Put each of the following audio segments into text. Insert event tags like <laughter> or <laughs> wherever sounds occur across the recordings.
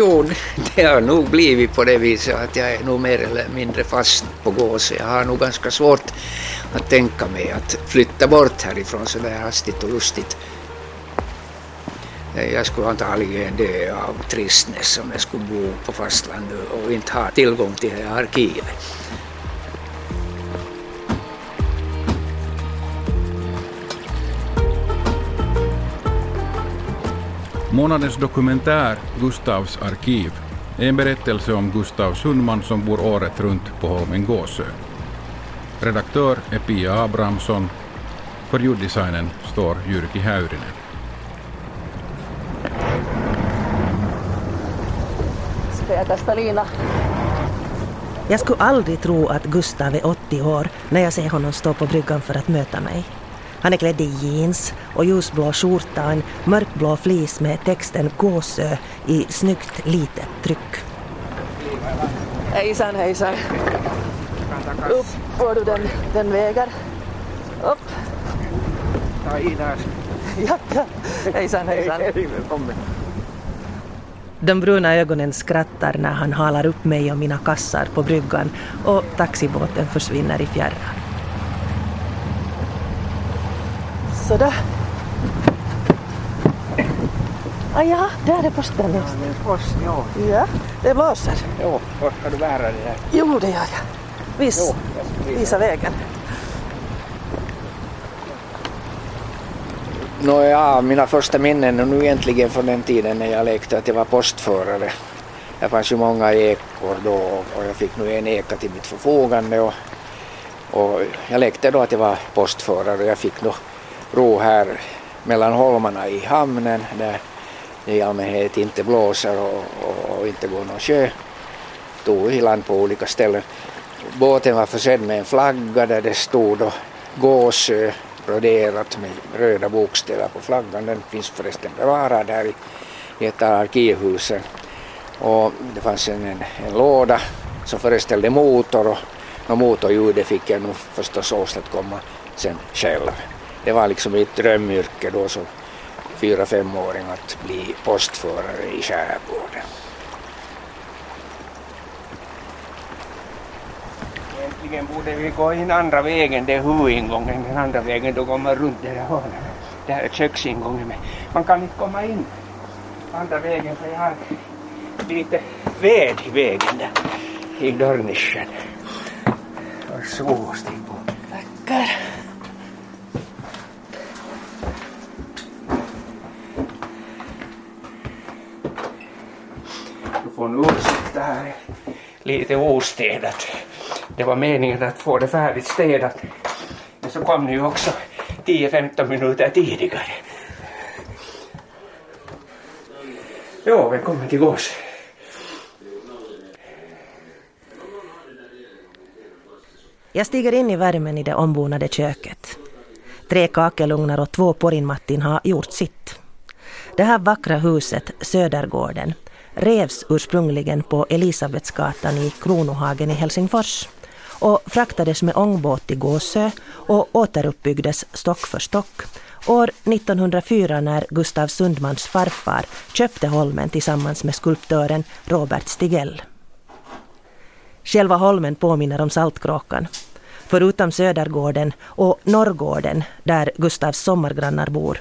Jo, det har nog blivit på det viset att jag är nog mer eller mindre fast på Gåse. Jag har nog ganska svårt att tänka mig att flytta bort härifrån så där hastigt och lustigt. Eh, jag skulle antagligen dö av tristness om jag skulle bo på fastlandet och inte ha tillgång till arkivet. Månadens dokumentär Gustavs arkiv är en berättelse om Gustav Sundman som bor året runt på Holmen Gåsö. Redaktör är Pia Abrahamsson. För ljuddesignen står Jyrki Häyrinen. Ska jag testa Lina? Jag skulle aldrig tro att Gustav är 80 år när jag ser honom stå på bryggan för att möta mig. Han är klädd i jeans och ljusblå skjorta och en mörkblå flis med texten Gåsö i snyggt litet tryck. Hejsan, hejsan. Upp får du den, den vägen. Upp. Ta i där. Ja, ja. Hejsan, hejsan. De bruna ögonen skrattar när han halar upp mig och mina kassar på bryggan och taxibåten försvinner i fjärran. Sådär. Ah, ja, där är posten just. Det är post, ja. Ja, det blåser. Jo, var ska du bära det där? Jo, det gör jag. Vis, Jo, visa. vägen. Nåja, mina första minnen är nu egentligen från den tiden när jag lekte att jag var postförare. Det fanns ju många ekor då och jag fick nu en eka till mitt förfogande och, och jag lekte då att jag var postförare och jag fick då ro här mellan holmarna i hamnen där det i allmänhet inte blåser och, och, och inte går någon sjö. Tog i land på olika ställen. Båten var försedd med en flagga där det stod då Gåsö broderat med röda bokstäver på flaggan. Den finns förresten bevarad här i, i ett av arkivhusen. Och det fanns en, en, en låda som föreställde motor och, och motorljudet fick jag nog förstås åstadkomma sen själv. Det var liksom mitt drömyrke då som fyra femåring att bli postförare i skärgården. Egentligen borde vi gå in andra vägen, det är huvudingången. Den andra vägen då går man runt det där hörnet. Det här är köksingången men man kan inte komma in andra vägen för jag har lite ved i vägen där i dörrnischen. Varsågod stig på. Tackar. Du får nu ursäkta här lite ostädat. Det var meningen att få det färdigt städat. Men så kom ni ju också 10-15 minuter tidigare. Jo, välkommen till Gås. Jag stiger in i värmen i det ombonade köket. Tre kakelugnar och två porrinmattin har gjort sitt. Det här vackra huset, Södergården, revs ursprungligen på Elisabetsgatan i Kronohagen i Helsingfors och fraktades med ångbåt till Gåsö och återuppbyggdes stock för stock år 1904 när Gustav Sundmans farfar köpte holmen tillsammans med skulptören Robert Stigell. Själva holmen påminner om Saltkråkan. Förutom Södergården och Norrgården, där Gustavs sommargrannar bor,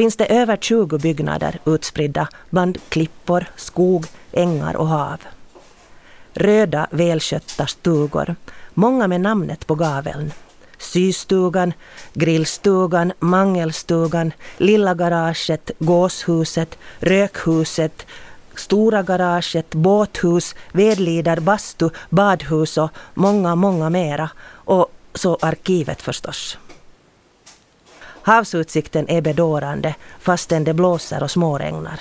finns det över 20 byggnader utspridda bland klippor, skog, ängar och hav. Röda, välskötta stugor, många med namnet på gaveln. Systugan, grillstugan, mangelstugan, lilla garaget, gåshuset, rökhuset, stora garaget, båthus, vedlider, bastu, badhus och många, många mera. Och så arkivet förstås. Havsutsikten är bedårande fastän det blåser och småregnar.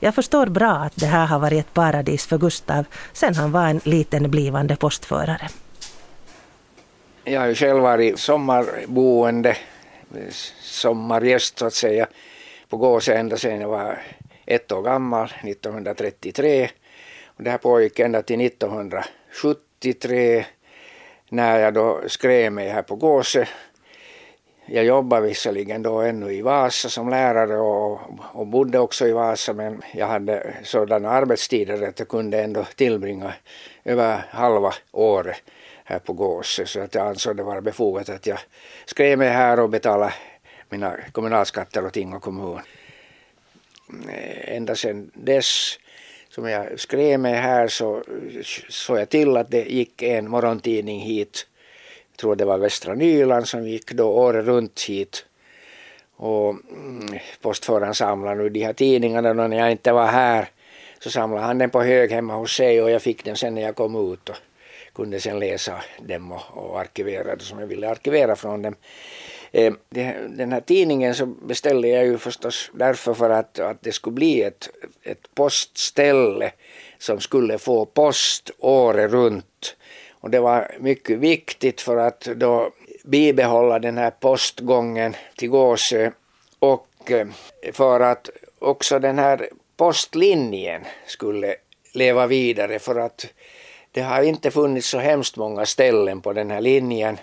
Jag förstår bra att det här har varit ett paradis för Gustav sen han var en liten blivande postförare. Jag har ju själv varit sommarboende, sommargäst så att säga, på Gåse ända sedan jag var ett år gammal, 1933. Och det här pågick ända till 1973 när jag då skrev mig här på Gåse jag jobbade visserligen då ännu i Vasa som lärare och, och bodde också i Vasa men jag hade sådana arbetstider att jag kunde ändå tillbringa över halva året här på Gåse så att jag ansåg det vara befogat att jag skrev mig här och betalade mina kommunalskatter åt Inga kommun. Eh, ända sedan dess som jag skrev mig här så såg jag till att det gick en morgontidning hit tror det var Västra Nyland som gick då året runt hit. Och mm, postföraren samlade nu de här tidningarna och när jag inte var här så samlade han den på hög hemma hos sig och jag fick den sen när jag kom ut och kunde sen läsa dem och, och arkivera det som jag ville arkivera från dem. Eh, den här tidningen så beställde jag ju förstås därför för att, att det skulle bli ett, ett postställe som skulle få post året runt och det var mycket viktigt för att då bibehålla den här postgången till Gåsö och eh, för att också den här postlinjen skulle leva vidare för att det har inte funnits så hemskt många ställen på den här linjen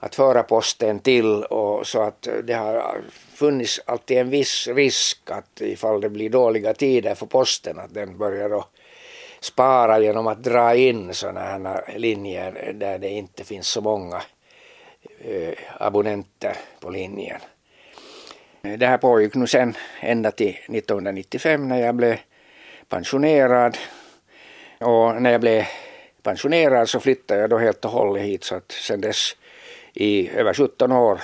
att föra posten till och så att det har funnits alltid en viss risk att ifall det blir dåliga tider för posten att den börjar att spara genom att dra in sådana här linjer där det inte finns så många eh, abonnenter på linjen. Det här pågick nu sen ända till 1995 när jag blev pensionerad. Och när jag blev pensionerad så flyttade jag då helt och hållet hit så att sen dess i över 17 år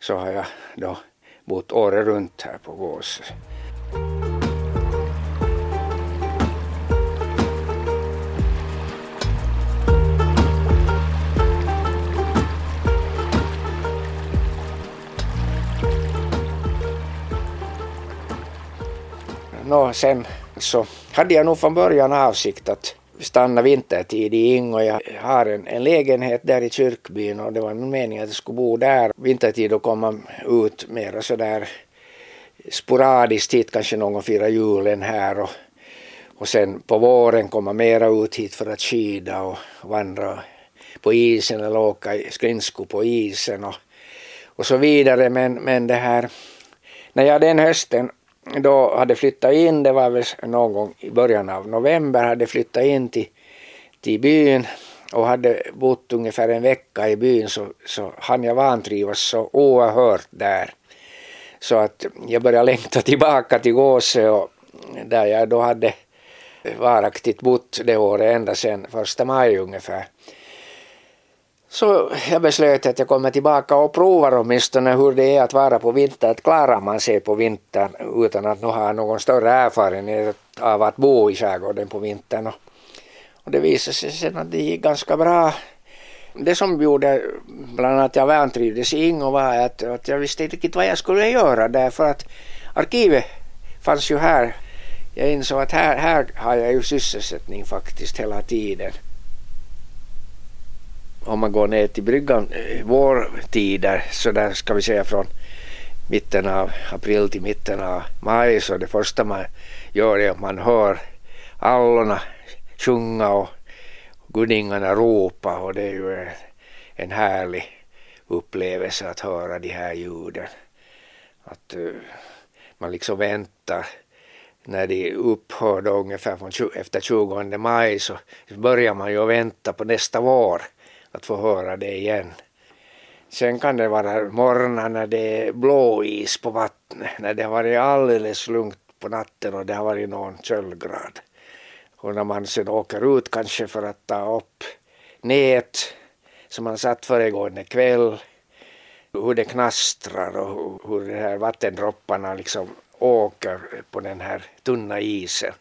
så har jag då bott året runt här på Gås. Nå, sen så hade jag nog från början avsikt att stanna vintertid i Ing och jag har en, en lägenhet där i kyrkbyn och det var min mening att jag skulle bo där. Vintertid och komma ut mera sådär sporadiskt hit, kanske någon fira julen här och, och sen på våren komma mera ut hit för att skida och vandra på isen eller åka skridskor på isen och, och så vidare. Men, men det här när jag den hösten då hade flyttat in, det var väl någon gång i början av november, hade flyttat in till, till byn och hade bott ungefär en vecka i byn så, så hann jag vantrivas så oerhört där. Så att jag började längta tillbaka till Gåsö och där jag då hade varaktigt bott det året ända sedan första maj ungefär. Så jag beslöt att jag kommer tillbaka och provar åtminstone hur det är att vara på vintern, att klarar man sig på vintern utan att ha någon större erfarenhet av att bo i skärgården på vintern. Och det visade sig sen att det gick ganska bra. Det som gjorde bland annat att jag vantrivdes i Ingo var att, att jag visste inte riktigt vad jag skulle göra därför att arkivet fanns ju här. Jag insåg att här, här har jag ju sysselsättning faktiskt hela tiden om man går ner till bryggan eh, vår vårtider så där ska vi säga från mitten av april till mitten av maj så det första man gör är att man hör allorna sjunga och gudingarna ropa och det är ju en, en härlig upplevelse att höra de här ljuden. Att uh, man liksom väntar när de upphör då ungefär från, efter 20 maj så börjar man ju vänta på nästa vår att få höra det igen. Sen kan det vara morgnar när det är blåis på vattnet, när det har varit alldeles lugnt på natten och det har varit någon köldgrad. Och när man sen åker ut kanske för att ta upp nät som man satt föregående kväll, hur det knastrar och hur de här vattendropparna liksom åker på den här tunna isen.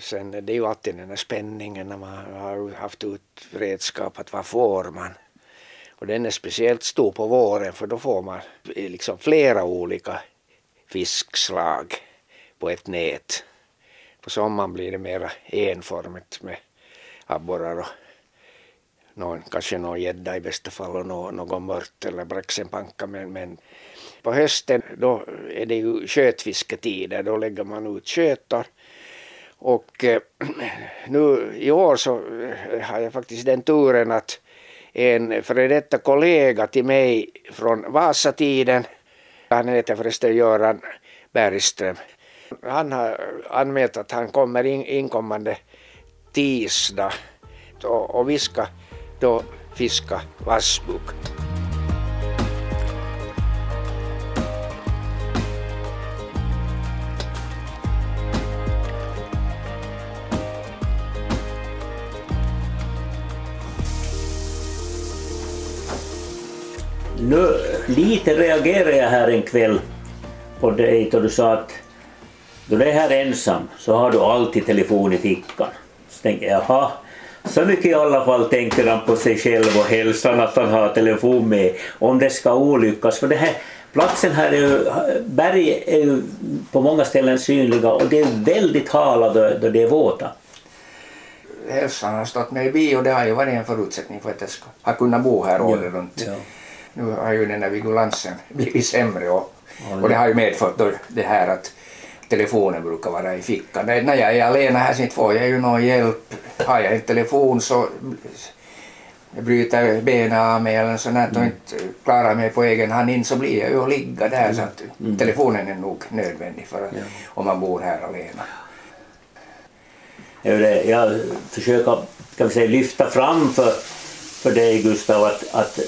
Sen det är ju alltid den här spänningen när man har haft ut redskap att vad får man? Och den är speciellt stor på våren för då får man eh, liksom flera olika fiskslag på ett nät. På sommaren blir det mera enformigt med abborrar och någon, kanske någon gädda i bästa fall och någon, någon mört eller braxenpanka men, men på hösten då är det ju skötfisketider, då lägger man ut skötar och eh, <clears throat> nu i år så eh, har jag faktiskt den turen att en före detta kollega till mig från Vasatiden. Han heter förresten Göran Bergström. Han har anmält att han kommer in, inkommande tisdag och, och vi ska då fiska vassbuk. Nu, lite reagerade jag här en kväll på dig då du sa att då du är här ensam så har du alltid telefon i fickan. Så tänkte jag, jaha, så mycket i alla fall tänker han på sig själv och hälsan att han har telefon med om det ska olyckas. För det här, platsen här är ju, berg är ju på många ställen synliga och det är väldigt hala då, då det är våta. Hälsan har stått med i bio, det har ju varit en förutsättning för att jag ska ha kunnat bo här året runt. Ja. Nu har ju den här vigilansen <laughs> blivit sämre och, och det har ju medfört då det här att telefonen brukar vara i fickan. När jag är alena här så får jag ju någon hjälp. Har jag inte telefon så jag bryter benen av mig eller sånt där och inte klarar mig på egen hand in så blir jag ju att ligga där så att telefonen är nog nödvändig för att, om man bor här alena. Jag försöker kan vi säga, lyfta fram för, för dig Gustav att, att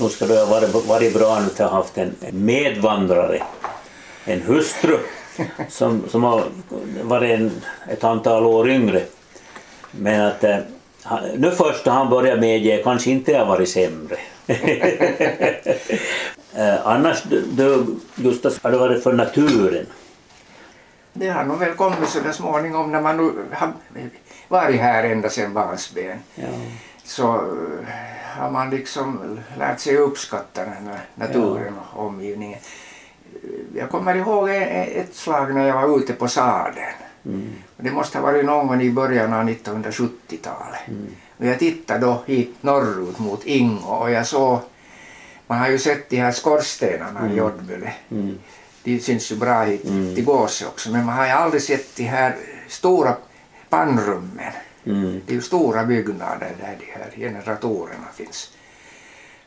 nu ska det ha varit, bra att ha haft en medvandrare, en hustru som, som har varit en, ett antal år yngre. Men att eh, nu först när han börjar medge kanske inte har varit sämre. <laughs> Eh, Annars du, du Gustav, har det varit för naturen? Det har nog väl kommit så småningom när man nu har varit här ända sedan barnsben. Ja. så har man liksom lärt sig uppskatta den här naturen och omgivningen. Jag kommer ihåg e- ett slag när jag var ute på sadeln. Det måste ha varit någon gång i början av 1970-talet. Och jag tittade då hit norrut mot Ingo och jag såg, man har ju sett de här skorstenarna i Joddböle. De syns ju bra hit till Gåse också men man har ju aldrig sett de här stora pannrummen. Mm. Det är ju stora byggnader där de här generatorerna finns.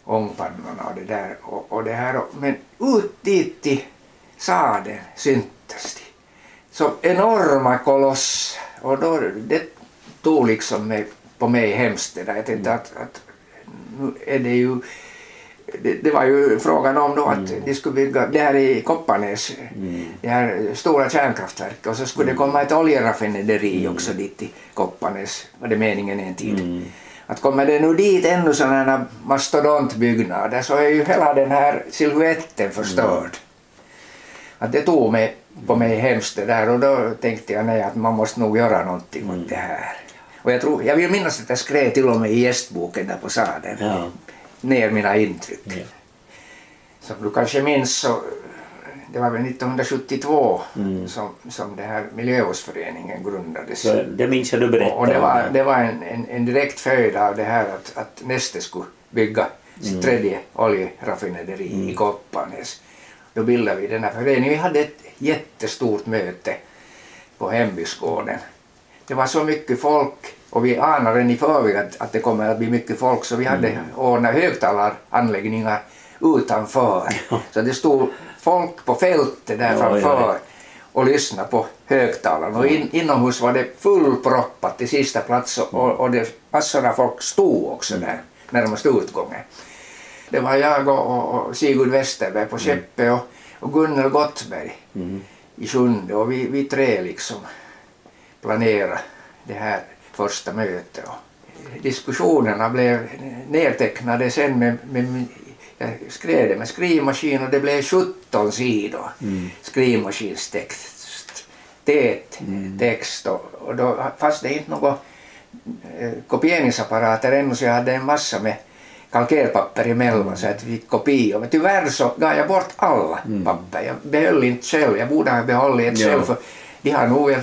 Ångpannorna och det där. Och, och det här. Men ut dit till sadeln syntes de. Så enorma kolosser. Och då, det tog liksom mig, på mig hemskt det där. Jag tänkte att, att nu är det ju det, det var ju frågan om då att de skulle bygga, det här i Kopparnäs, det här stora kärnkraftverket och så skulle det komma ett oljeraffinaderi också dit till Kopparnäs, var det meningen en tid. Att kommer det nu dit ännu sådana mastodontbyggnader så är ju hela den här siluetten förstörd. Att det tog mig, på mig hemskt det där och då tänkte jag nej att man måste nog göra någonting åt det här. Och jag, tror, jag vill minnas att jag skrev till och med i gästboken där på sadeln Ja. Ner mina intryck. Ja. Som du kanske minns så det var väl 1972 Mm. som, som det här miljövårdsföreningen grundades. Så det minns jag du berättade Och, och det var, det var en, en, en direkt följd av det här att, att Neste skulle bygga sitt Mm. tredje oljeraffinaderi i Kopparnäs. Då bildade vi den här föreningen. Vi hade ett jättestort möte på hembygdsgården. Det var så mycket folk och vi anade i förväg att, att det kommer att bli mycket folk så vi hade Mm. ordnat högtalaranläggningar utanför. <laughs> Så det stod folk på fältet där Ja, framför ja, och lyssna på högtalaren. Och in, inomhus var det fullproppat till sista plats och, och, det massor av folk stod också där närmast utgången. Det var jag och, och, Sigurd Westerberg på Skeppe och, och Gunnel Gottberg i Sjunde och vi, vi tre liksom planerade det här första mötet. Och diskussionerna blev nedtecknade sen med, med jag skrev det med skrivmaskin och det blev 17 sidor skrivmaskinstext. Tät text och, och då fanns det inte några eh, kopieringsapparater ännu så jag hade en massa med kalkerpapper emellan så att vi fick kopior. Men tyvärr så gav jag bort alla papper. Jag behöll inte själv. Jag borde ha behållit ett Ja. själv för de har nog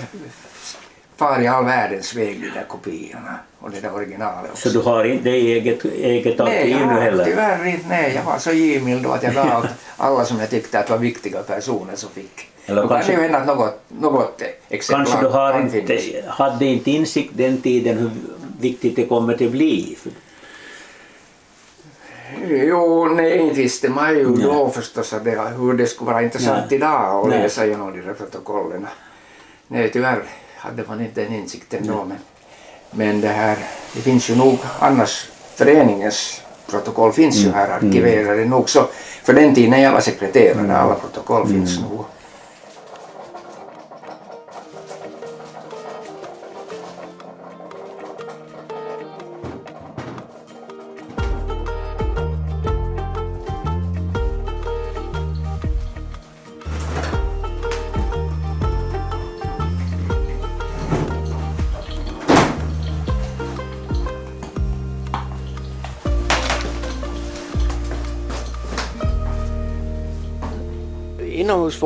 väl farit all världens väg de där kopiorna och det där originalet också. Så du har inte eget, eget Nej, arkiv nu heller? tyvärr inte. Nej, jag var så givmild då att jag gav <laughs> alla som jag tyckte att var viktiga personer som fick. Eller Då kan kanske- det ju hända att något, något exemplar Kanske du har kan inte, hade inte insikt den tiden hur viktigt det kommer att bli? Jo, nej, inte visste man ju Nej. då förstås att det, hur det skulle vara intressant Nej. idag att Nej. läsa igenom de där protokollen. Nej, tyvärr hade man inte den insikten då. Men, men det här, det finns ju nog annars, föreningens protokoll finns ju här arkiverade nog. Så för den tiden jag var sekreterare, alla protokoll finns nog.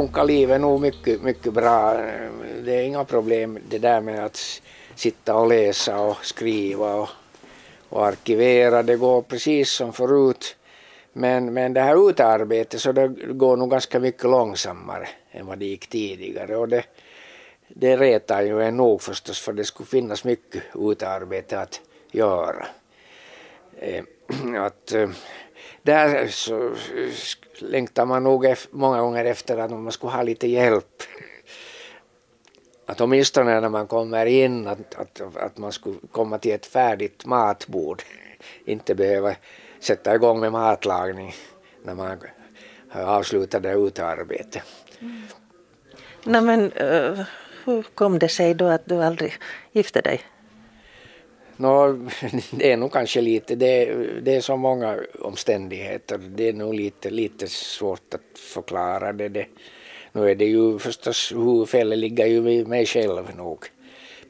Funkar livet nog mycket, mycket bra. Det är inga problem det där med att sitta och läsa och skriva och, och arkivera. Det går precis som förut. Men, men det här utearbetet så det går nog ganska mycket långsammare än vad det gick tidigare. Och det, det retar ju en nog förstås för det skulle finnas mycket utearbete att göra. Eh, <clears throat> att, eh, där så längtar man nog många gånger efter att man skulle ha lite hjälp. Att åtminstone när man kommer in att, att, att man skulle komma till ett färdigt matbord. Inte behöva sätta igång med matlagning när man har avslutat det utearbetet. Mm. Nej, men uh, hur kom det sig då att du aldrig gifte dig? Nå, <laughs> det är nog kanske lite, det, det är så många omständigheter. Det är nog lite, lite svårt att förklara det. det. Nu är det ju förstås, huvudfelet ligger ju i mig själv nog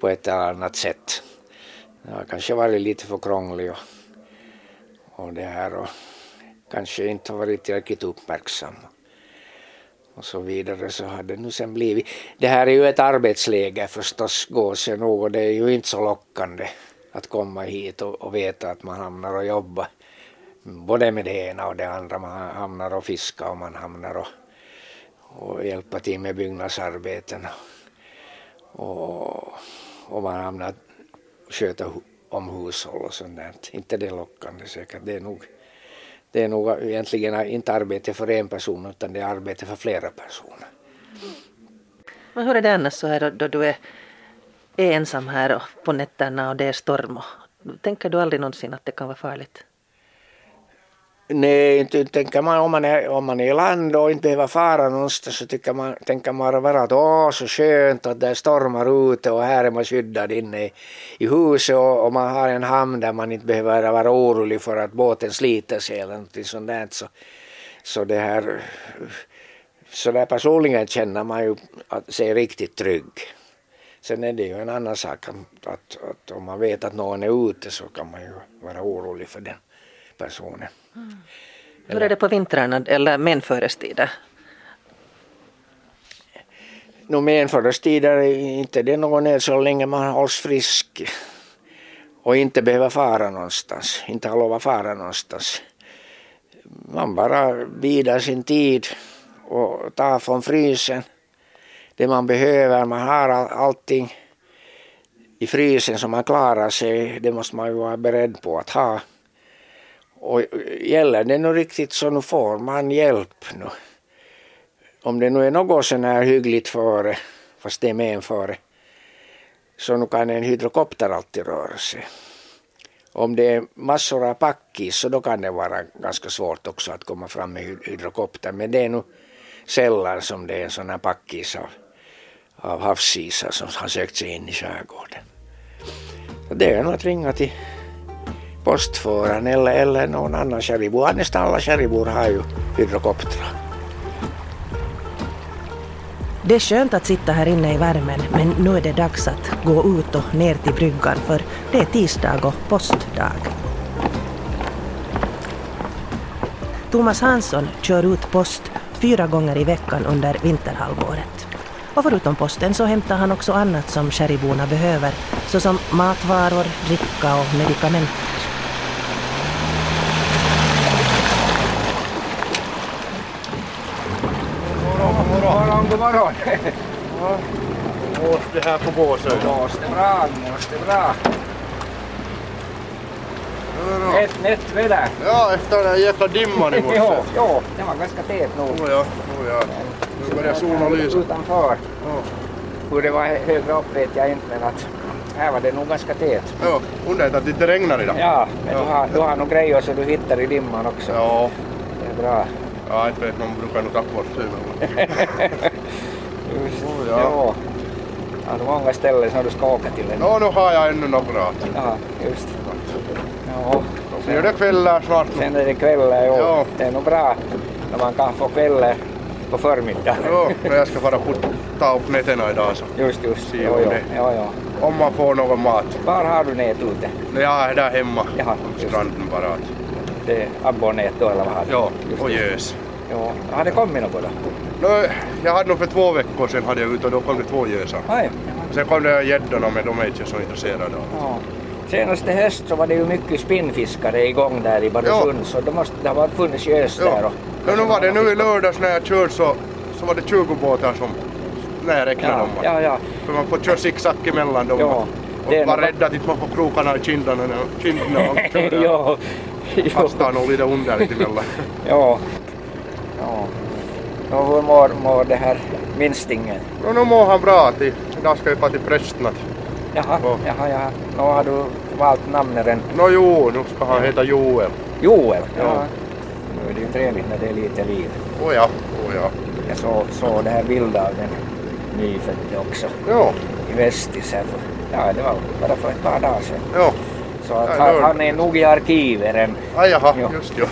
på ett eller annat sätt. Jag har kanske varit lite för krånglig och, och det här och kanske inte varit tillräckligt uppmärksam och så vidare så har det nu sen blivit. Det här är ju ett arbetsläge förstås, gåsen nog, och det är ju inte så lockande att komma hit och, och veta att man hamnar och jobbar både med det ena och det andra. Man hamnar och fiska och man hamnar och, och hjälpa till med byggnadsarbeten och, och man hamnar och sköta om hushåll och sånt där. Inte det lockande säkert, det är nog det är nog egentligen inte arbete för en person utan det är arbete för flera personer. Men hur är det annars så här då, då du är, är ensam här och på nätterna och det är storm? Och, tänker du aldrig någonsin att det kan vara farligt? Nej, inte tänker man om man är, om man är i land och inte behöver fara någonstans så tycker man, tänker man bara att åh så skönt att det stormar ute och här är man skyddad inne i, i huset och, och man har en hamn där man inte behöver vara orolig för att båten sliter sig eller något sånt där. Så, så det här, så där personligen känner man ju att sig riktigt trygg. Sen är det ju en annan sak att, att, att om man vet att någon är ute så kan man ju vara orolig för den personen. Hur är det på vintrarna eller menförestider? No, men förestider är inte det någon nöd så länge man hålls frisk och inte behöver fara någonstans, inte har lov att fara någonstans. Man bara bidar sin tid och tar från frysen det man behöver. Man har allting i frysen som man klarar sig. Det måste man ju vara beredd på att ha. Och gäller det nu riktigt så nu får man hjälp nu. Om det nu är något sån här hyggligt före, fast det är med en före, så nu kan en hydrokopter alltid röra sig. Om det är massor av packis så då kan det vara ganska svårt också att komma fram med hydrokopter. Men det är nog sällan som det är en sån här packis av, av havsisar som har sökt sig in i skärgården. Så det är nog att ringa till postföraren eller, eller någon annan kärribor. Nästan alla kärribor har ju hydrokoptrar. Det är skönt att sitta här inne i värmen men nu är det dags att gå ut och ner till bryggan för det är tisdag och postdag. Thomas Hansson kör ut post fyra gånger i veckan under vinterhalvåret. Och förutom posten så hämtar han också annat som kärriborna behöver såsom matvaror, dricka och medicament. God morgon. Och det här på Gåsö. Måste bra, måste bra. Ett nätt väder. Ja, efter den här jäkla dimman i morse. <laughs> Jo, jo, det var ganska tät nog. Oh ja, oh ja. Nu börjar solen lysa. Utanför. Ja. Hur det var högre upp vet jag inte men att här var det nog ganska tät. Ja, underligt att det inte regnar idag. Ja, men Ja. du har, du har nog grejer så du hittar i dimman också. Ja, Det är bra. ja inte vet någon brukar nog tappa bort sig. Just, Oh, ja. Jo. Har du många ställen som du ska åka till? Ja, nu har jag ännu några. Ja, just. Ja. Så är det kvällar snart. Sen är det kvällar, jo. Ja. Det är nog bra när man kan få kvällar på förmiddagen. Ja, jag ska bara put- ta upp nätterna idag så. Just, just. Jo, jo. Ja, ja. Om man får någon mat. Var har du nät ute? Är där hemma. Jaha, just. stranden bara. Det är abborrnät då eller vad har du? Ja, Just och gös. Jo. Har det kommit något då? No, jag hade nog för två veckor sedan hade jag ut och då kom det två gösar. Aj. Sen kom det gäddorna men de är inte så intresserade av. Ja. Senaste höst så var det ju mycket spinnfiskare igång där i Barösund så det måste det ha funnits gös där. Ja. Och, Ja, nu var det nu i lördags när jag körde så, så var det 20 båtar som när jag räknade Ja, dem. ja, ja. För man får köra zigzag emellan dem Ja, och, det är och vara rädd att inte man får krokarna i kinderna, kinderna och köra. jo. jo. Fast det är nog lite underligt emellan. Ja. ja. Och hur mår, mår det här minstingen? No, nu mår han bra. Idag ska vi få till prästen. Jaha, Ja. jaha, jaha. Nu har du valt namnet än Nå jo, nu ska han heta Joel. Joel. Ja. Nu är det ju trevligt när det är lite liv. Oh ja, oh ja. Jag såg, såg det här bilden av den nyfödde också Jo, i Vestis här för, ja det var bara för ett par dagar sedan. jo. Så att Ja, han, han är nog i arkiven än. Aj jaha, Jo. just jo.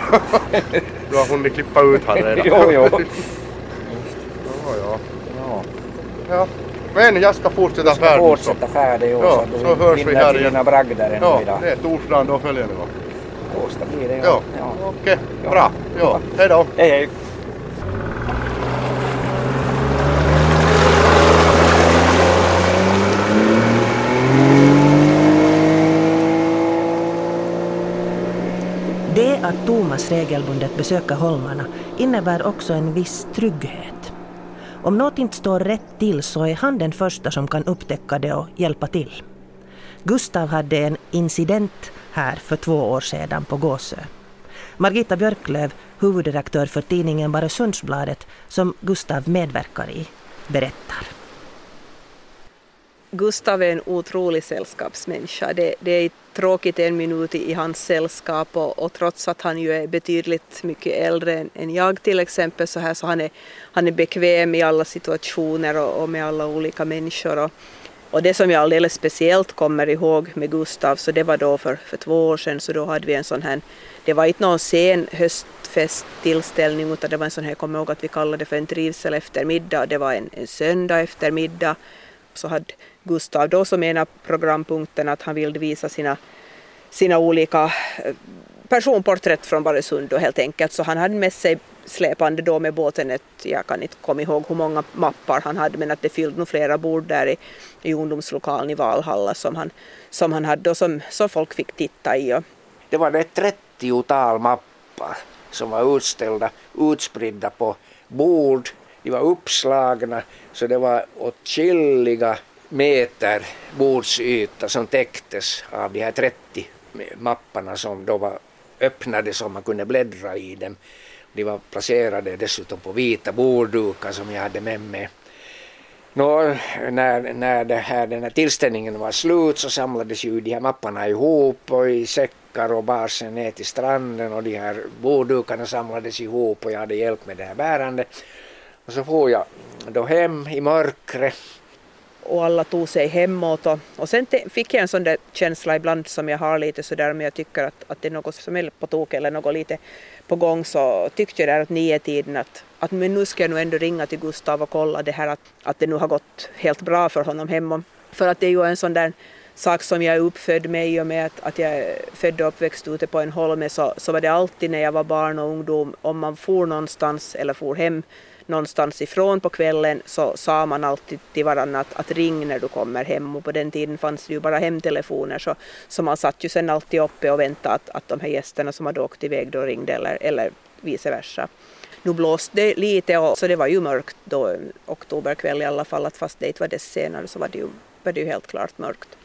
du <laughs> har hunnit klippa ut han redan. <laughs> Jo, jo. <laughs> ja, ja. Ja. ja. Men jag ska fortsätta Ska färden så. fortsätta färdig och Ja, så så du hörs vi här igen. bragder ännu Ja, idag. det är torsdagen då följande gång. Torsdag blir det Ja, ja. okej. Ja. Bra. Ja, hej då. Hej hej. Thomas regelbundet besöker holmarna innebär också en viss trygghet. Om något inte står rätt till så är han den första som kan upptäcka det och hjälpa till. Gustav hade en incident här för två år sedan på Gåsö. Margita Björklöv, huvudredaktör för tidningen Baresundsbladet, som Gustav medverkar i, berättar. Gustav är en otrolig sällskapsmänniska. Det, det är tråkigt en minut i, hans sällskap och, och trots att han ju är betydligt mycket äldre än, än jag till exempel så här så han är, han är bekväm i alla situationer och, och med alla olika människor. Och, och det som jag alldeles speciellt kommer ihåg med Gustav så det var då för, för två år sedan så då hade vi en sån här, det var inte någon sen höstfesttillställning utan det var en sån här, jag kommer ihåg att vi kallade det för en trivsel eftermiddag. Det var en, en söndag eftermiddag så hade Gustav då som en av programpunkterna att han ville visa sina, sina olika eh, personporträtt från Baresund och helt enkelt. Så han hade med sig släpande då med båten ett, jag kan inte komma ihåg hur många mappar han hade men att det fyllde nog flera bord där i, i ungdomslokalen i Valhalla som han, som han hade och som, som folk fick titta i. Och, Det var ett 30-tal mappar som var utställda, utspridda på bord. De var uppslagna så det var åtskilliga meter bordsyta som täcktes av de här 30 mapparna som då var öppnade så man kunde bläddra i dem. De var placerade dessutom på vita borddukar som jag hade med mig. Nå, när, när det här, den här tillställningen var slut så samlades ju de här mapparna ihop och i säckar och bars ner till stranden och de här borddukarna samlades ihop och jag hade hjälp med det här bärandet. Och så får jag då hem i mörkret och alla tog sig hemåt och, och sen te, fick jag en sån där känsla ibland som jag har lite sådär om jag tycker att, att det är något som är på tok eller något lite på gång så tyckte jag där att nio tiden att, att men nu ska jag nog ändå ringa till Gustav och kolla det här att, att det nu har gått helt bra för honom hemma. För att det är ju en sån där sak som jag är uppfödd med i och med att, att jag är född och uppväxt ute på en holme så, så var det alltid när jag var barn och ungdom om man for någonstans eller for hem någonstans ifrån på kvällen så sa man alltid till varandra att, att ring när du kommer hem och på den tiden fanns det ju bara hemtelefoner så, så man satt ju sen alltid uppe och väntade att, att de här gästerna som hade åkt iväg då ringde eller, eller vice versa. Nu blåste det lite och, så det var ju mörkt då oktoberkväll i alla fall att fast det inte var det senare så var det ju, var det ju helt klart mörkt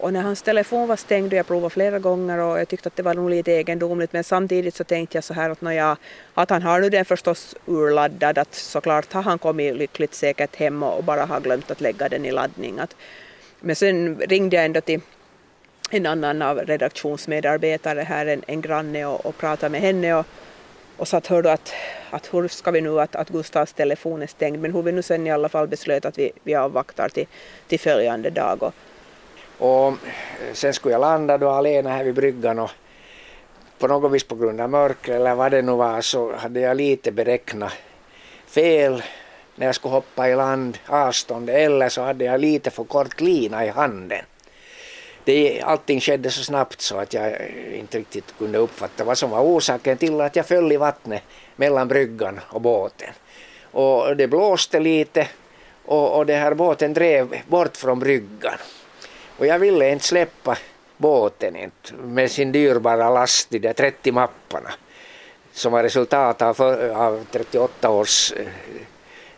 och när hans telefon var stängd och jag provade flera gånger och jag tyckte att det var nog lite egendomligt men samtidigt så tänkte jag så här att, jag, att han har nu den förstås urladdad att såklart har han kommit lyckligt säkert hem och bara har glömt att lägga den i laddning. Att, men sen ringde jag ändå till en annan av redaktionsmedarbetare här, en, en granne och, och pratade med henne och, och sa att hör du att, att hur ska vi nu att, att Gustavs telefon är stängd men hur vi nu sen i alla fall beslöt att vi, vi avvaktar till, till följande dag. Och, och eh, sen skulle jag landa då alena här vid bryggan och på något vis på grund av mörker eller vad det nu var så hade jag lite beräknat fel när jag skulle hoppa i land avstånd eller så hade jag lite för kort lina i handen. Det, allting skedde så snabbt så att jag eh, inte riktigt kunde uppfatta vad som var orsaken till att jag föll i vattnet mellan bryggan och båten. Och det blåste lite och, och det här båten drev bort från bryggan. Och jag ville inte släppa båten inte, med sin dyrbara last, de där 30 mapparna som var resultat av, av 38 års eh,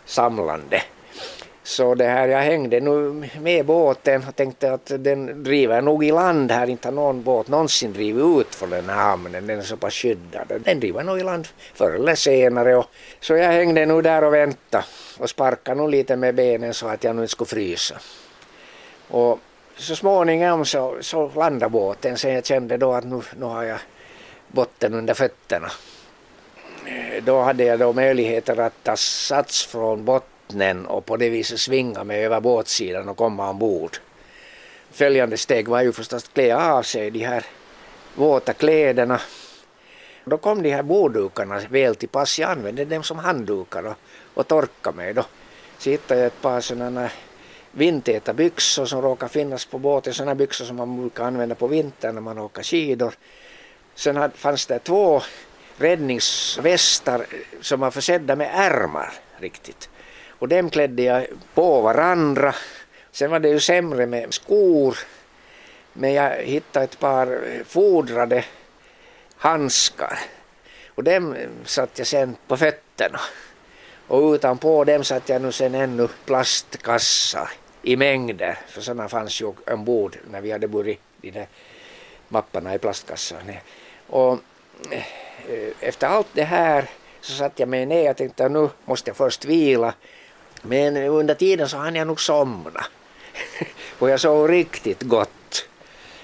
samlande. Så det här, jag hängde nu med båten och tänkte att den driver nog i land här, inte har någon båt någonsin drivit ut från den här hamnen, den är så pass skyddad. Den driver nog i land förr eller senare. Och, så jag hängde nu där och väntade och sparkade nog lite med benen så att jag nu inte skulle frysa. Och så småningom så, så landade båten sen jag kände då att nu, nu har jag botten under fötterna. Eh, då hade jag då möjligheter att ta sats från bottnen och på det viset svinga mig över båtsidan och komma ombord. Följande steg var ju förstås att klä av sig de här våta kläderna. Då kom de här borddukarna väl till pass. Jag använde dem som handdukar och, och torkade mig då. Så hittade jag ett par sådana vindtäta byxor som råkar finnas på båten, sådana byxor som man brukar använda på vintern när man åker skidor. Sen fanns det två räddningsvästar eh, som var försedda med ärmar riktigt. Och dem klädde jag på varandra. Sen var det ju sämre med skor. Men jag hittade ett par eh, fodrade handskar. Och dem eh, satte jag sen på fötterna. Och utanpå dem satte jag nu sen ännu plastkassar i mängder, för sådana fanns ju ombord när vi hade burit de där mapparna i plastkassan. Och eh, efter allt det här så satte jag mig ner och tänkte att nu måste jag först vila. Men under tiden så hann jag nog somna. <laughs> och jag sov riktigt gott.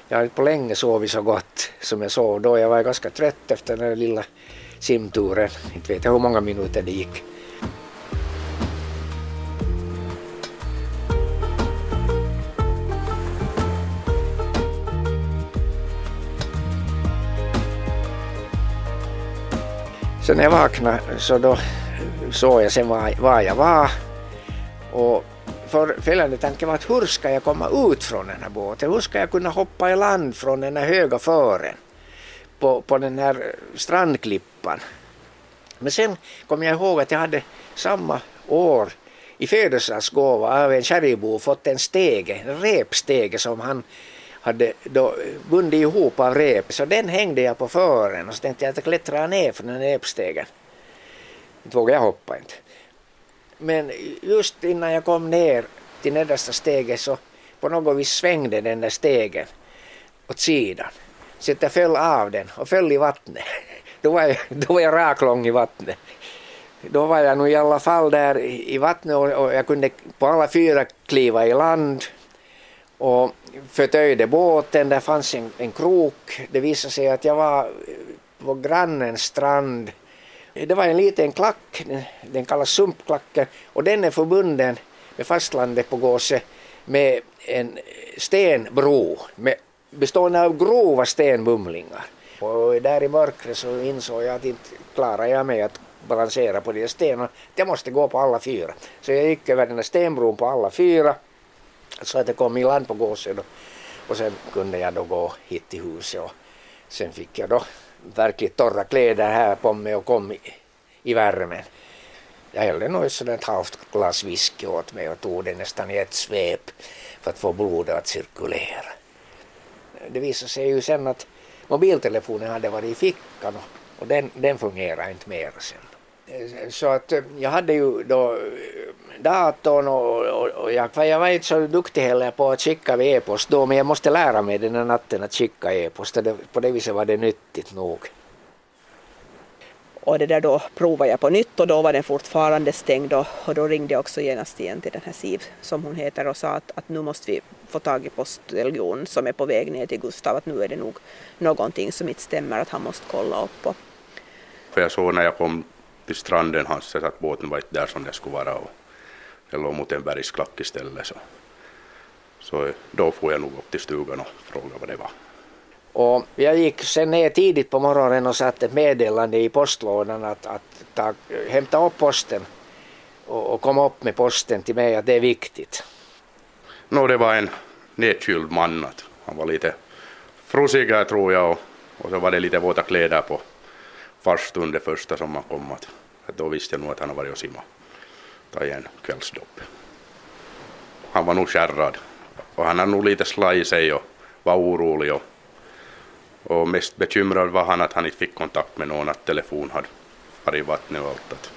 Jag har inte på länge sovit så gott som jag sov då. Jag var ganska trött efter den där lilla simturen. Inte vet jag hur många minuter det gick. Så när jag vaknade så då såg jag sen var, var jag var. Och för följande tanke var att hur ska jag komma ut från den här båten? Hur ska jag kunna hoppa i land från den här höga fören på, på den här strandklippan? Men sen kom jag ihåg att jag hade samma år i födelsedagsgåva av en kärringbo fått en stege, en repstege som han hade då bundit ihop av rep så den hängde jag på fören och så tänkte jag att jag klättrar ner från den repstegen. Inte vågade jag hoppa inte. Men just innan jag kom ner till nedersta steget så på något vis svängde den där stegen åt sidan. Så att jag föll av den och föll i vattnet. <laughs> Då var jag, då var jag raklång i vattnet. Då var jag nog i alla fall där i vattnet och jag kunde på alla fyra kliva i land och förtöjde båten, där fanns en, en krok. Det visade sig att jag var på grannens strand. Det var en liten klack, den, kallas sumpklacken, och den är förbunden med fastlandet på Gåse med en stenbro med, bestående av grova stenbumlingar. Och där i mörkret så insåg jag att inte klarar jag mig att balansera på de stenarna. Jag måste gå på alla fyra. Så jag gick över den här stenbron på alla fyra så att jag kom i land på Gåsö och sen kunde jag då gå hit till huset och sen fick jag då verkligt torra kläder här på mig och kom i, i värmen. Jag hällde nog ett halvt glas whisky åt mig och tog det nästan i ett svep för att få blodet att cirkulera. Det visade sig ju sen att mobiltelefonen hade varit i fickan och, och den, den fungerade inte mer sen. Så att eh, jag hade ju då eh, datorn och, och, och jag, jag var inte så duktig heller på att skicka e-post då men jag måste lära mig den här natten att skicka e-post. På det viset var det nyttigt nog. Och det där då provade jag på nytt och då var den fortfarande stängd och, och då ringde jag också genast igen till den här Siv som hon heter och sa att, att nu måste vi få tag i posteljon som är på väg ner till Gustav att nu är det nog någonting som inte stämmer att han måste kolla upp på. För jag såg när jag kom till stranden hans att båten var inte där som den skulle vara och det låg mot en bergsklack istället så, så då får jag nog upp till stugan och fråga vad det var. Och jag gick sen ner tidigt på morgonen och satte ett meddelande i postlådan att, att ta, hämta upp posten och, och komma upp med posten till mig att det är viktigt. No, det var en nedkyld man. Han var lite frusigare tror jag och, och så var det lite våta kläder på farstun det första som man kom. Att, att då visste jag nog att han har varit och simmat. Tagit en kvällsdopp. Han var nog skärrad och han har nog lite slagit sig och var orolig och och mest bekymrad var han att han inte fick kontakt med någon, att telefon hade varit i vattnet och allt.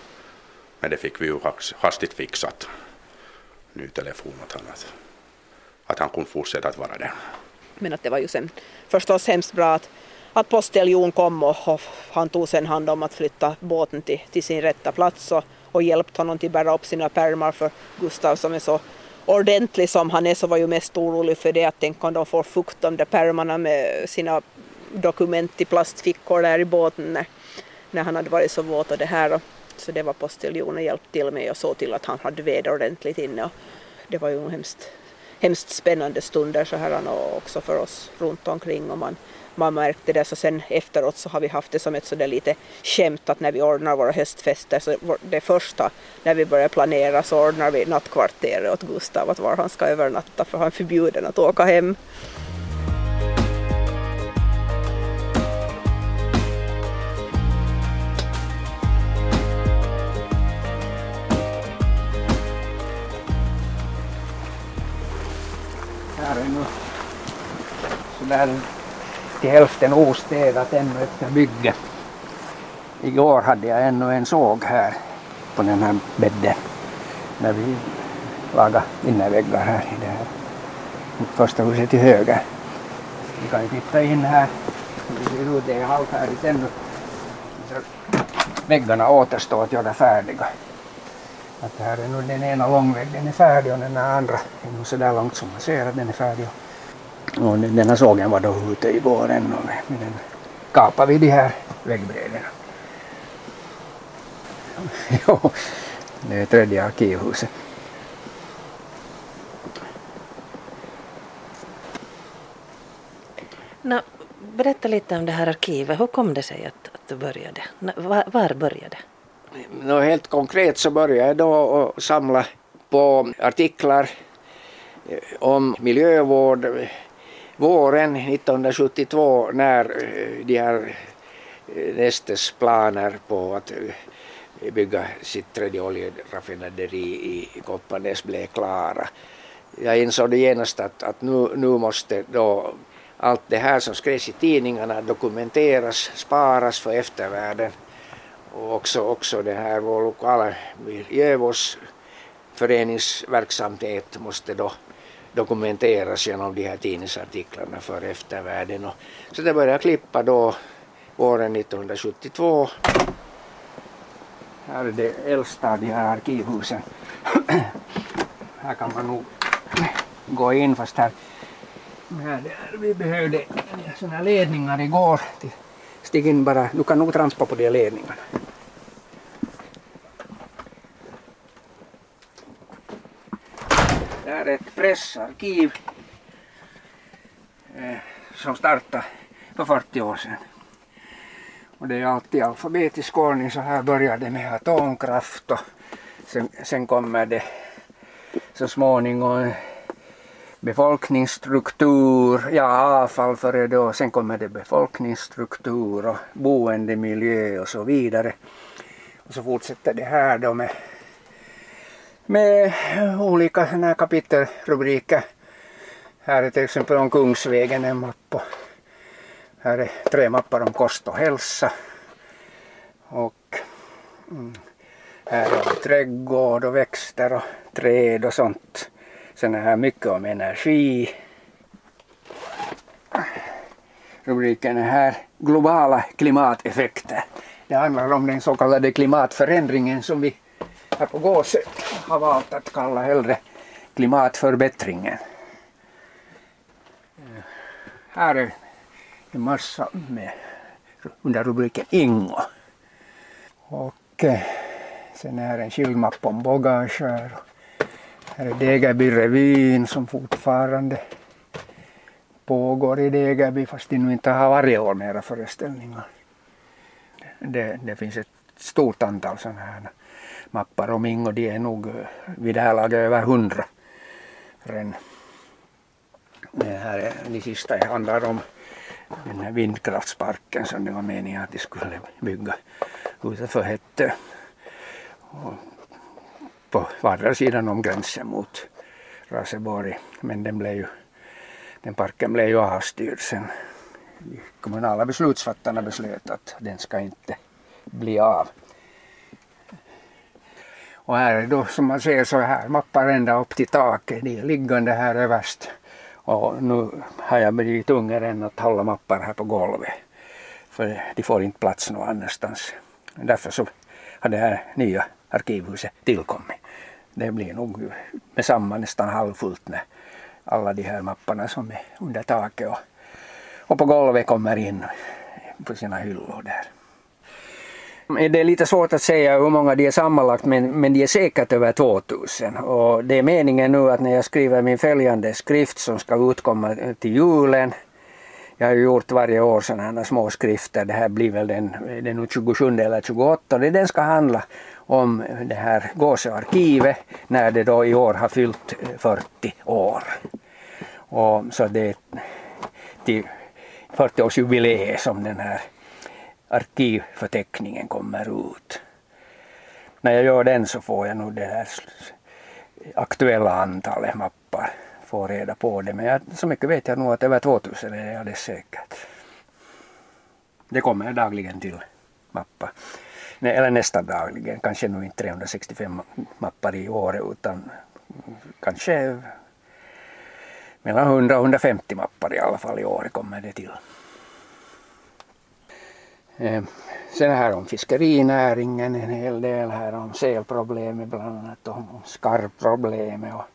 Men det fick vi ju hastigt fixat. Ny telefon åt honom. Att, att han kunde fortsätta att vara där. Men att det var ju sen förstås hemskt bra att, att posteljon kom och, och, han tog sen hand om att flytta båten till, till sin rätta plats och, och hjälpt honom till att bära upp sina pärmar för Gustav som är så ordentlig som han är så var ju mest orolig för det att tänk om de får fukt de där pärmarna med sina dokument i plastfickor där i båten när, när han hade varit så våt och det här. Och, så det var postiljonen hjälpt till med och såg till att han hade väder ordentligt inne. Och det var ju hemskt, hemskt spännande stunder så här och också för oss runt omkring och man, man märkte det så sen efteråt så har vi haft det som ett sådär lite skämt att när vi ordnar våra höstfester så det första när vi börjar planera så ordnar vi nattkvarteret åt Gustav att var han ska övernatta för han är förbjuden att åka hem. sådär till hälften ostädat ännu efter bygget. Igår hade jag ännu en såg här på den här bädden när vi lagade innerväggar här i det här första huset till höger. Vi kan ju titta in här. Det ser ut det är halvfärdigt ännu. Väggarna återstår att göra färdiga. Att här är nu den ena långväggen är färdig och den andra är nog så där långt som man ser att den är färdig. Och denna sågen var då ute i våren och med den kapade vi de här väggbrädorna. <laughs> jo, det är tredje arkivhuset. Nå, berätta lite om det här arkivet. Hur kom det sig att, att du började? Var, var började Nå, Helt konkret så började jag då att samla på artiklar om miljövård, våren 1972 när eh, de här eh, Nestes planer på att eh, bygga sitt tredje oljeraffinaderi i Kopparnäs blev klara. Jag insåg genast att, att nu, nu måste då allt det här som skrevs i tidningarna dokumenteras, sparas för eftervärlden. Och också, också det här vår lokala miljövårdsföreningsverksamhet måste då dokumenteras genom de här tidningsartiklarna för eftervärlden. Och så det började klippa då våren 1972. Här är det äldsta av de här arkivhusen. <clears throat> här kan man nog gå in fast här, här vi behövde sådana ledningar igår. Stig in bara, du kan nog trampa på de ledningarna. Det här är ett pressarkiv eh, som startade för 40 år sedan. Och det är alltid alfabetisk ordning så här börjar det med atomkraft och sen, sen kommer det så småningom befolkningsstruktur, ja avfall före då, sen kommer det befolkningsstruktur och boendemiljö och så vidare. Och så fortsätter det här då med med olika här kapitelrubriker. Här är till exempel om Kungsvägen en mapp och här är tre mappar om kost och hälsa. Och Mm. Här är om trädgård och växter och träd och sånt. Sen är här mycket om energi. Rubriken är här globala klimateffekter. Det handlar om den så kallade klimatförändringen som vi här på Gåsö har valt att kalla hellre klimatförbättringen. Här är en massa med, under rubriken Ingo. Och eh, sen är här en skildmapp om Bågarskär. Här är Degerbyrevyn som fortfarande pågår i Degerby fast de nu inte har varje år mera föreställningar. Det, det finns ett stort antal sådana här mappar och ming och De är nog eh, vid det här laget över hundra. Ren. Det här är, de sista det handlar om den här vindkraftsparken som det var meningen att de skulle bygga utanför Hettö. På vardera sidan om gränsen mot Raseborg. Men den, blev ju, den parken blev ju avstyrd sen. De kommunala beslutsfattarna beslöt att den ska inte bli av. Och här är då som man ser så här mappar ända upp till taket. De är liggande här överst. Och nu har jag blivit tvungen än att hålla mappar här på golvet. För de får inte plats någon annanstans. Därför så har det här nya arkivhuset tillkommit. Det blir nog med samma nästan halvfullt när alla de här mapparna som är under taket och, och på golvet kommer in på sina hyllor där. Det är lite svårt att säga hur många de är sammanlagt men, men de är säkert över 2000 och det är meningen nu att när jag skriver min följande skrift som ska utkomma till julen jag har ju gjort varje år sådana här små skrifter. Det här blir väl den, den 27 eller 28. Det den ska handla om det här Gåsearkivet när det då i år har fyllt 40 år. Och så det är till 40-årsjubileet som den här arkivförteckningen kommer ut. När jag gör den så får jag nog det här aktuella antalet mappar, får reda på det. Men jag, så mycket vet jag nog att över 2000 är det alldeles säkert. Det kommer dagligen till mappar. Nej, eller nästan dagligen, kanske nu inte 365 mappar i år utan kanske mellan 100 och 150 mappar i alla fall i år kommer det till. Eh, sen här om fiskerinäringen en hel del här om selproblemet bland annat och om skarvproblemet och,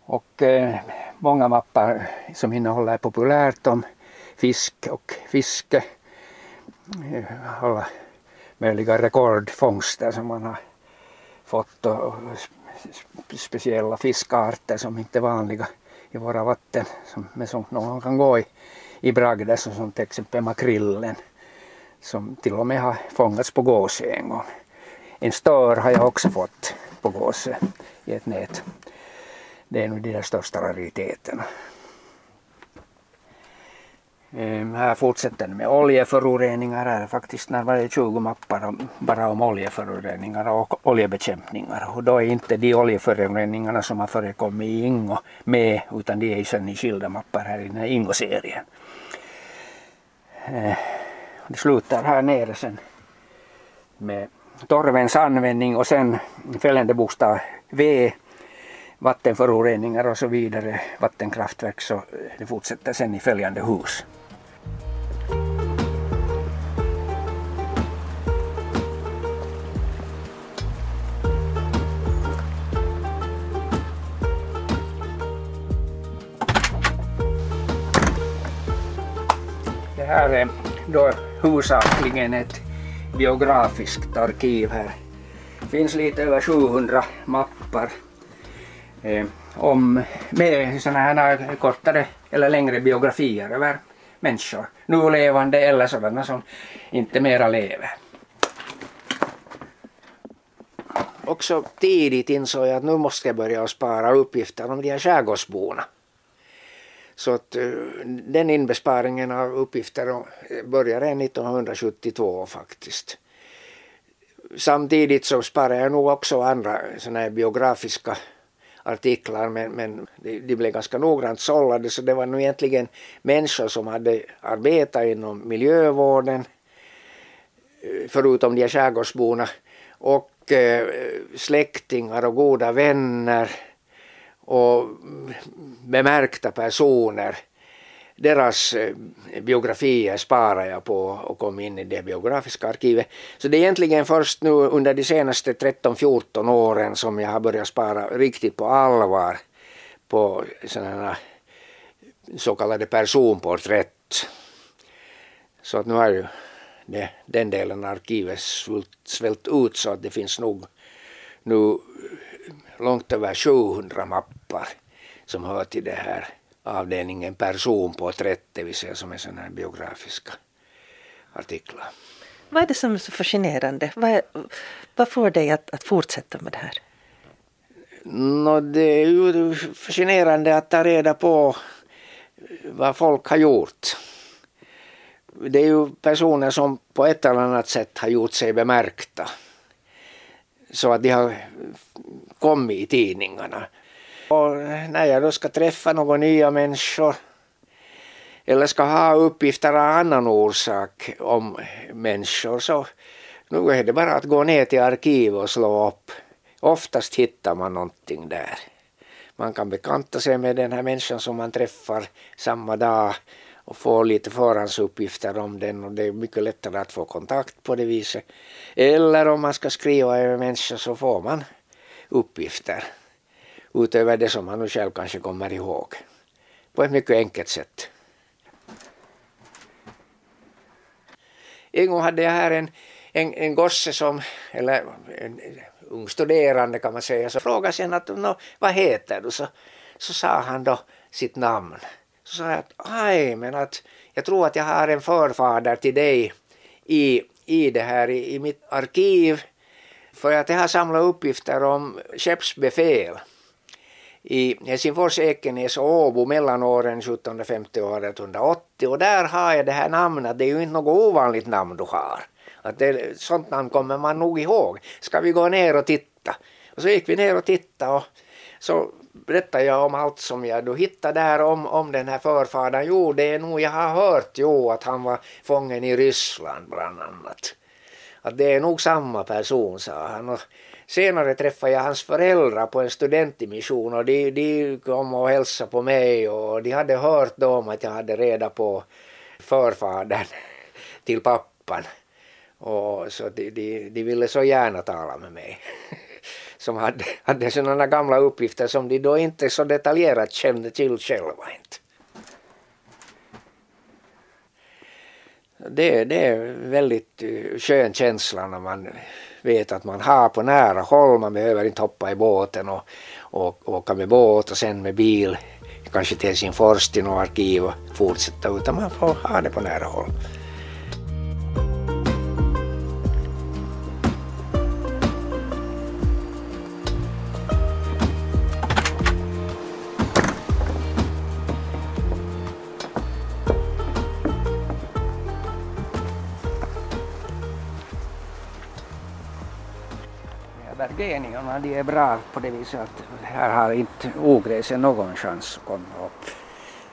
och eh, många mappar som innehåller populärt om fisk och fiske. Eh, alla möjliga rekordfångster som man har fått och speciella fiskarter som inte är vanliga i våra vatten som, men som någon kan gå i, i bragder som till exempel makrillen som till och med har fångats på gåse en gång. En stör har jag också fått på gåse i ett nät. Det är nog de där största rariteterna. Ehm, här fortsätter det med oljeföroreningar. Här är faktiskt närmare 20 mappar bara om oljeföroreningar och oljebekämpningar. Och då är inte de oljeföroreningarna som har förekommit i Ingo med utan de är sen i skilda mappar här i den här Ingo-serien. Ehm, det slutar här nere sen med torvens användning och sen följande bokstav V vattenföroreningar och så vidare, vattenkraftverk så eh, det fortsätter sen i följande hus. Det här är då huvudsakligen ett biografiskt arkiv här. Det finns lite över 700 mappar eh, om, med sådana här kortare eller längre biografier över människor, nu levande eller sådana som inte mera lever. Också tidigt insåg jag att nu måste jag börja spara uppgifter om de här skärgårdsborna. Så att eh, den inbesparingen av uppgifter eh, började 1972 faktiskt. Samtidigt så sparade jag nog också andra såna här biografiska artiklar men, men de, de blev ganska noggrant sållade så det var nog egentligen människor som hade arbetat inom miljövården eh, förutom de här skärgårdsborna, och eh, släktingar och goda vänner och bemärkta personer. Deras eh, biografier sparar jag på och kom in i det biografiska arkivet. Så det är egentligen först nu under de senaste 13-14 åren som jag har börjat spara riktigt på allvar på sådana så kallade personporträtt. Så att nu har ju det, den delen av arkivet svällt ut så att det finns nog nu långt över 700 mappar som hör till det här avdelningen personporträtt, det vill säga som är sådana här biografiska artiklar. Vad är det som är så fascinerande? Vad, vad får dig att, att fortsätta med det här? No, det är ju fascinerande att ta reda på vad folk har gjort. Det är ju personer som på ett eller annat sätt har gjort sig bemärkta. Så att de har kommit i tidningarna. Och när jag då ska träffa några nya människor eller ska ha uppgifter av annan orsak om människor så nu är det bara att gå ner till arkivet och slå upp. Oftast hittar man någonting där. Man kan bekanta sig med den här människan som man träffar samma dag och få lite förhandsuppgifter om den och det är mycket lättare att få kontakt på det viset. Eller om man ska skriva över människor så får man uppgifter utöver det som han nu själv kanske kommer ihåg. På ett mycket enkelt sätt. En gång hade jag här en, en, en gosse som, eller en, ung studerande kan man säga, så frågade sen att Nå, vad heter du? Så, så sa han då sitt namn. Så sa jag att aj, men att jag tror att jag har en förfader till dig i, i det här i, i mitt arkiv för att jag har samlat uppgifter om skeppsbefäl i Helsingfors, Ekenäs och Åbo mellan åren 1750 och 1880 och där har jag det här namnet, det är ju inte något ovanligt namn du har. Att det, sånt namn kommer man nog ihåg. Ska vi gå ner och titta? Och så gick vi ner och tittade och så berättade jag om allt som jag då hittade där om, om den här förfadern. Jo, det är nog jag har hört jo, att han var fången i Ryssland bland annat. Att det är nog samma person, sa han. Och senare träffade jag hans föräldrar på en studentmission och de, de kom och hälsade på mig och de hade hört då om att jag hade reda på förfadern <laughs> till pappan. Och så de, de, de ville så gärna tala med mig. <laughs> Som hade, hade sådana gamla uppgifter som de då inte så detaljerat kände till själva. Inte. Det, det är väldigt eh, skön känsla när man vet att man har på nära håll. Man behöver inte hoppa i båten och, och åka med båt och sen med bil kanske till sin Helsingfors till något arkiv och fortsätta utan man får ha det på nära håll. Föreningarna de är bra på det viset att här har inte ogräset någon chans att komma upp.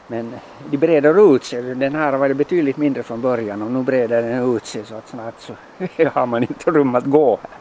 Men de breder ut sig. Den här var betydligt mindre från början och nu breder den ut sig så att snart så <laughs> har man inte rum att gå här.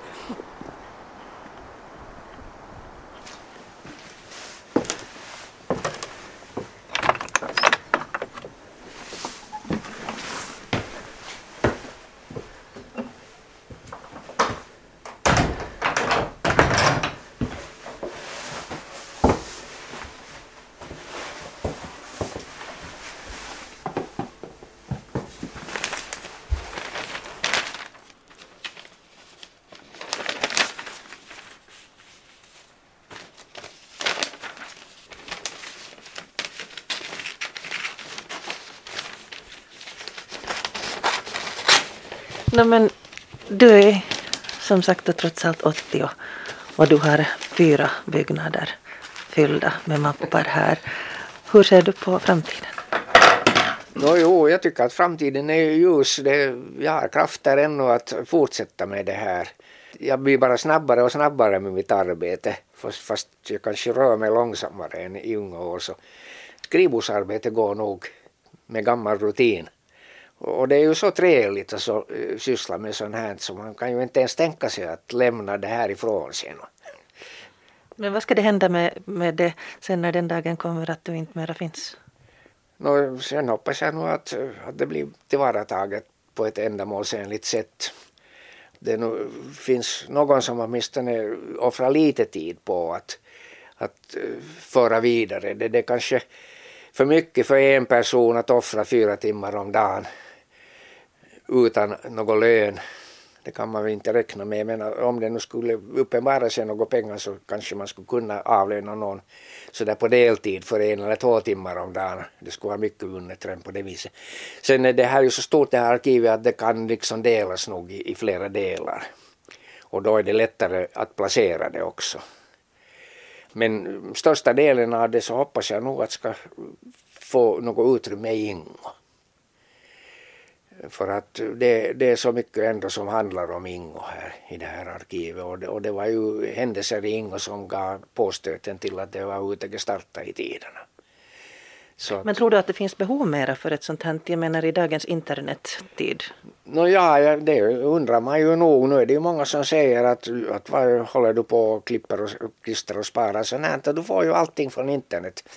No, men du är som sagt trots allt 80 och, och du har fyra byggnader fyllda med mappar här. Hur ser du på framtiden? No, jo, jag tycker att framtiden är ljus. Det, jag har krafter ännu att fortsätta med det här. Jag blir bara snabbare och snabbare med mitt arbete fast, fast jag kanske rör mig långsammare än i unga år. Så skrivbordsarbete går nog med gammal rutin och det är ju så trevligt att så, eh, syssla med sånt här så man kan ju inte ens tänka sig att lämna det här ifrån sig. Men vad ska det hända med, med det sen när den dagen kommer att du inte mera finns? Nå, sen hoppas jag nog att, att det blir tillvarataget på ett ändamålsenligt sätt. Det nu finns någon som åtminstone offrar lite tid på att, att eh, föra vidare. Det, det är kanske för mycket för en person att offra fyra timmar om dagen utan någon lön. Det kan man väl inte räkna med, men om det nu skulle uppenbara sig några pengar så kanske man skulle kunna avlöna någon sådär på deltid för en eller två timmar om dagen. Det skulle vara mycket vunnet redan på det viset. Sen är det här ju så stort det här arkivet att det kan liksom delas nog i, i flera delar. Och då är det lättare att placera det också. Men största delen av det så hoppas jag nog att ska få något utrymme i Ingo. För att det, det är så mycket ändå som handlar om Ingo här i det här arkivet och det, och det var ju händelser i Ingo som gav påstöten till att det var ute starta i tiderna. Så Men tror du att det finns behov mera för ett sånt här, jag menar i dagens internettid? No, ja, det undrar man ju nog. Nu är det ju många som säger att, att vad håller du på och klipper och klistrar och sparar sånt här, du får ju allting från internet.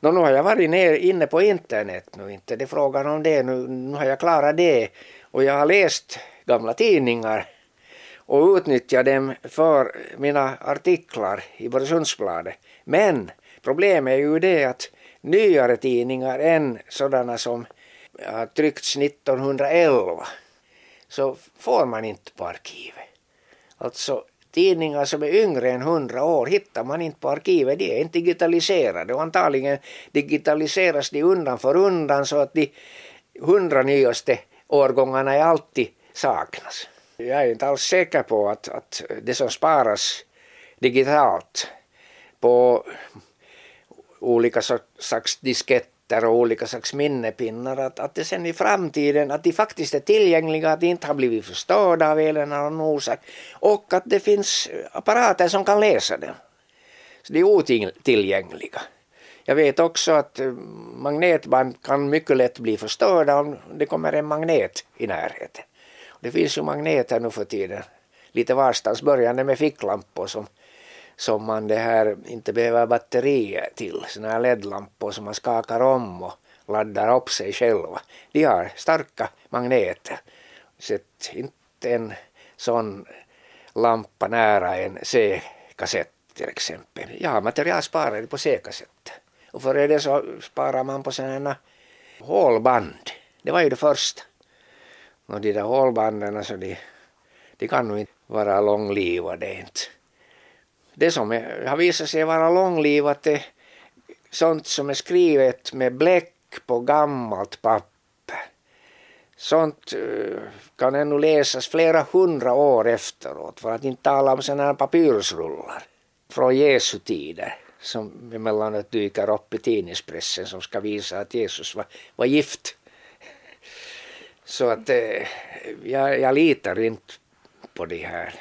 No, nu har jag varit ner, inne på internet nu, inte det är frågan om det, nu, nu har jag klarat det och jag har läst gamla tidningar och utnyttjat dem för mina artiklar i Borgsundsbladet. Men problemet är ju det att nyare tidningar än sådana som har tryckts 1911 så får man inte på arkivet. Alltså tidningar som är yngre än 100 år hittar man inte på arkivet. De är inte digitaliserade och antagligen digitaliseras de undan för undan så att de hundra nyaste årgångarna är alltid saknas. Jag är inte alls säker på att, att det som sparas digitalt på olika slags disketter och olika slags minnepinnar, att, att det sen i framtiden, att de faktiskt är tillgängliga, att de inte har blivit förstörda av elen eller någon orsak och att det finns apparater som kan läsa dem. Så de är otillgängliga. Jag vet också att eh, magnetband kan mycket lätt bli förstörda om det kommer en magnet i närheten. Det finns ju magneter nu för tiden, lite varstans, börjande med ficklampor som som man det här inte behöver batterier till. Sådana här LED-lampor som man skakar om och laddar upp sig själva. De har starka magneter. Sätt inte en sån lampa nära en C-kassett till exempel. Ja, material sparar på C-kassetter. Och för det så sparar man på sådana hålband. Det var ju det första. Och de där hålbanden så de, de kan nog inte vara långlivade inte det som är, har visat sig vara långlivat är sånt som är skrivet med bläck på gammalt papper. Sånt eh, kan ännu läsas flera hundra år efteråt för att inte tala om sådana här papyrusrullar från Jesu tider som emellanåt dyker upp i tidningspressen som ska visa att Jesus var, var gift. Så att eh, jag, jag litar inte på de här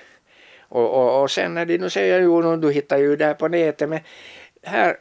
och, och, och sen när de nu säger jo, du hittar ju där på nätet men här